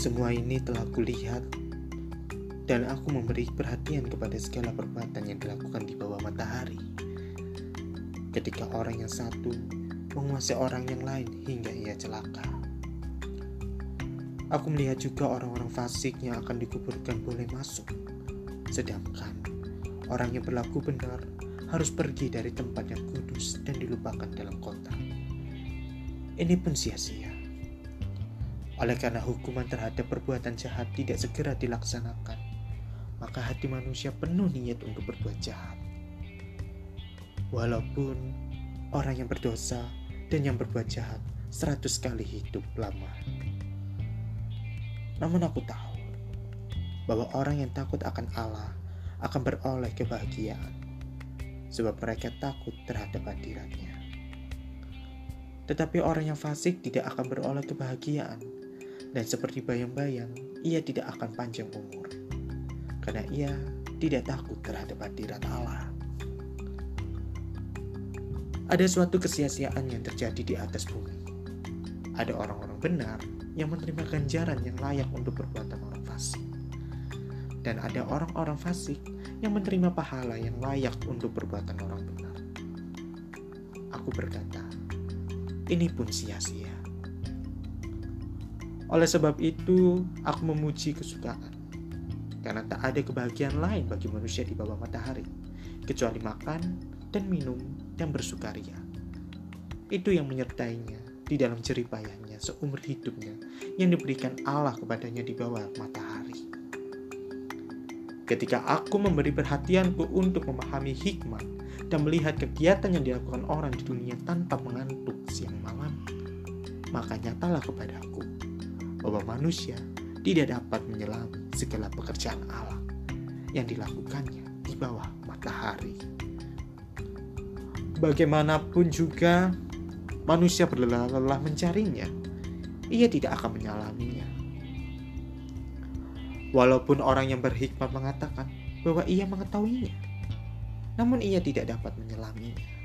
Semua ini telah kulihat dan aku memberi perhatian kepada segala perbuatan yang dilakukan di bawah matahari. Ketika orang yang satu menguasai orang yang lain hingga ia celaka. Aku melihat juga orang-orang fasik yang akan dikuburkan boleh masuk. Sedangkan orang yang berlaku benar harus pergi dari tempat yang kudus dan dilupakan dalam kota. Ini pun sia-sia. Oleh karena hukuman terhadap perbuatan jahat tidak segera dilaksanakan, maka hati manusia penuh niat untuk berbuat jahat. Walaupun orang yang berdosa dan yang berbuat jahat seratus kali hidup lama. Namun aku tahu bahwa orang yang takut akan Allah akan beroleh kebahagiaan sebab mereka takut terhadap hadiratnya. Tetapi orang yang fasik tidak akan beroleh kebahagiaan dan seperti bayang-bayang ia tidak akan panjang umur karena ia tidak takut terhadap hadirat Allah. Ada suatu kesia-siaan yang terjadi di atas bumi. Ada orang-orang benar yang menerima ganjaran yang layak untuk perbuatan orang fasik. Dan ada orang-orang fasik yang menerima pahala yang layak untuk perbuatan orang benar. Aku berkata, ini pun sia-sia. Oleh sebab itu, aku memuji kesukaan. Karena tak ada kebahagiaan lain bagi manusia di bawah matahari, kecuali makan dan minum yang bersukaria. Itu yang menyertainya di dalam jeripayahnya seumur hidupnya yang diberikan Allah kepadanya di bawah matahari. Ketika aku memberi perhatianku untuk memahami hikmah dan melihat kegiatan yang dilakukan orang di dunia tanpa mengantuk siang malam, maka nyatalah kepadaku bahwa manusia tidak dapat menyelami segala pekerjaan Allah yang dilakukannya di bawah matahari bagaimanapun juga manusia berlelah-lelah mencarinya, ia tidak akan menyalaminya. Walaupun orang yang berhikmat mengatakan bahwa ia mengetahuinya, namun ia tidak dapat menyelaminya.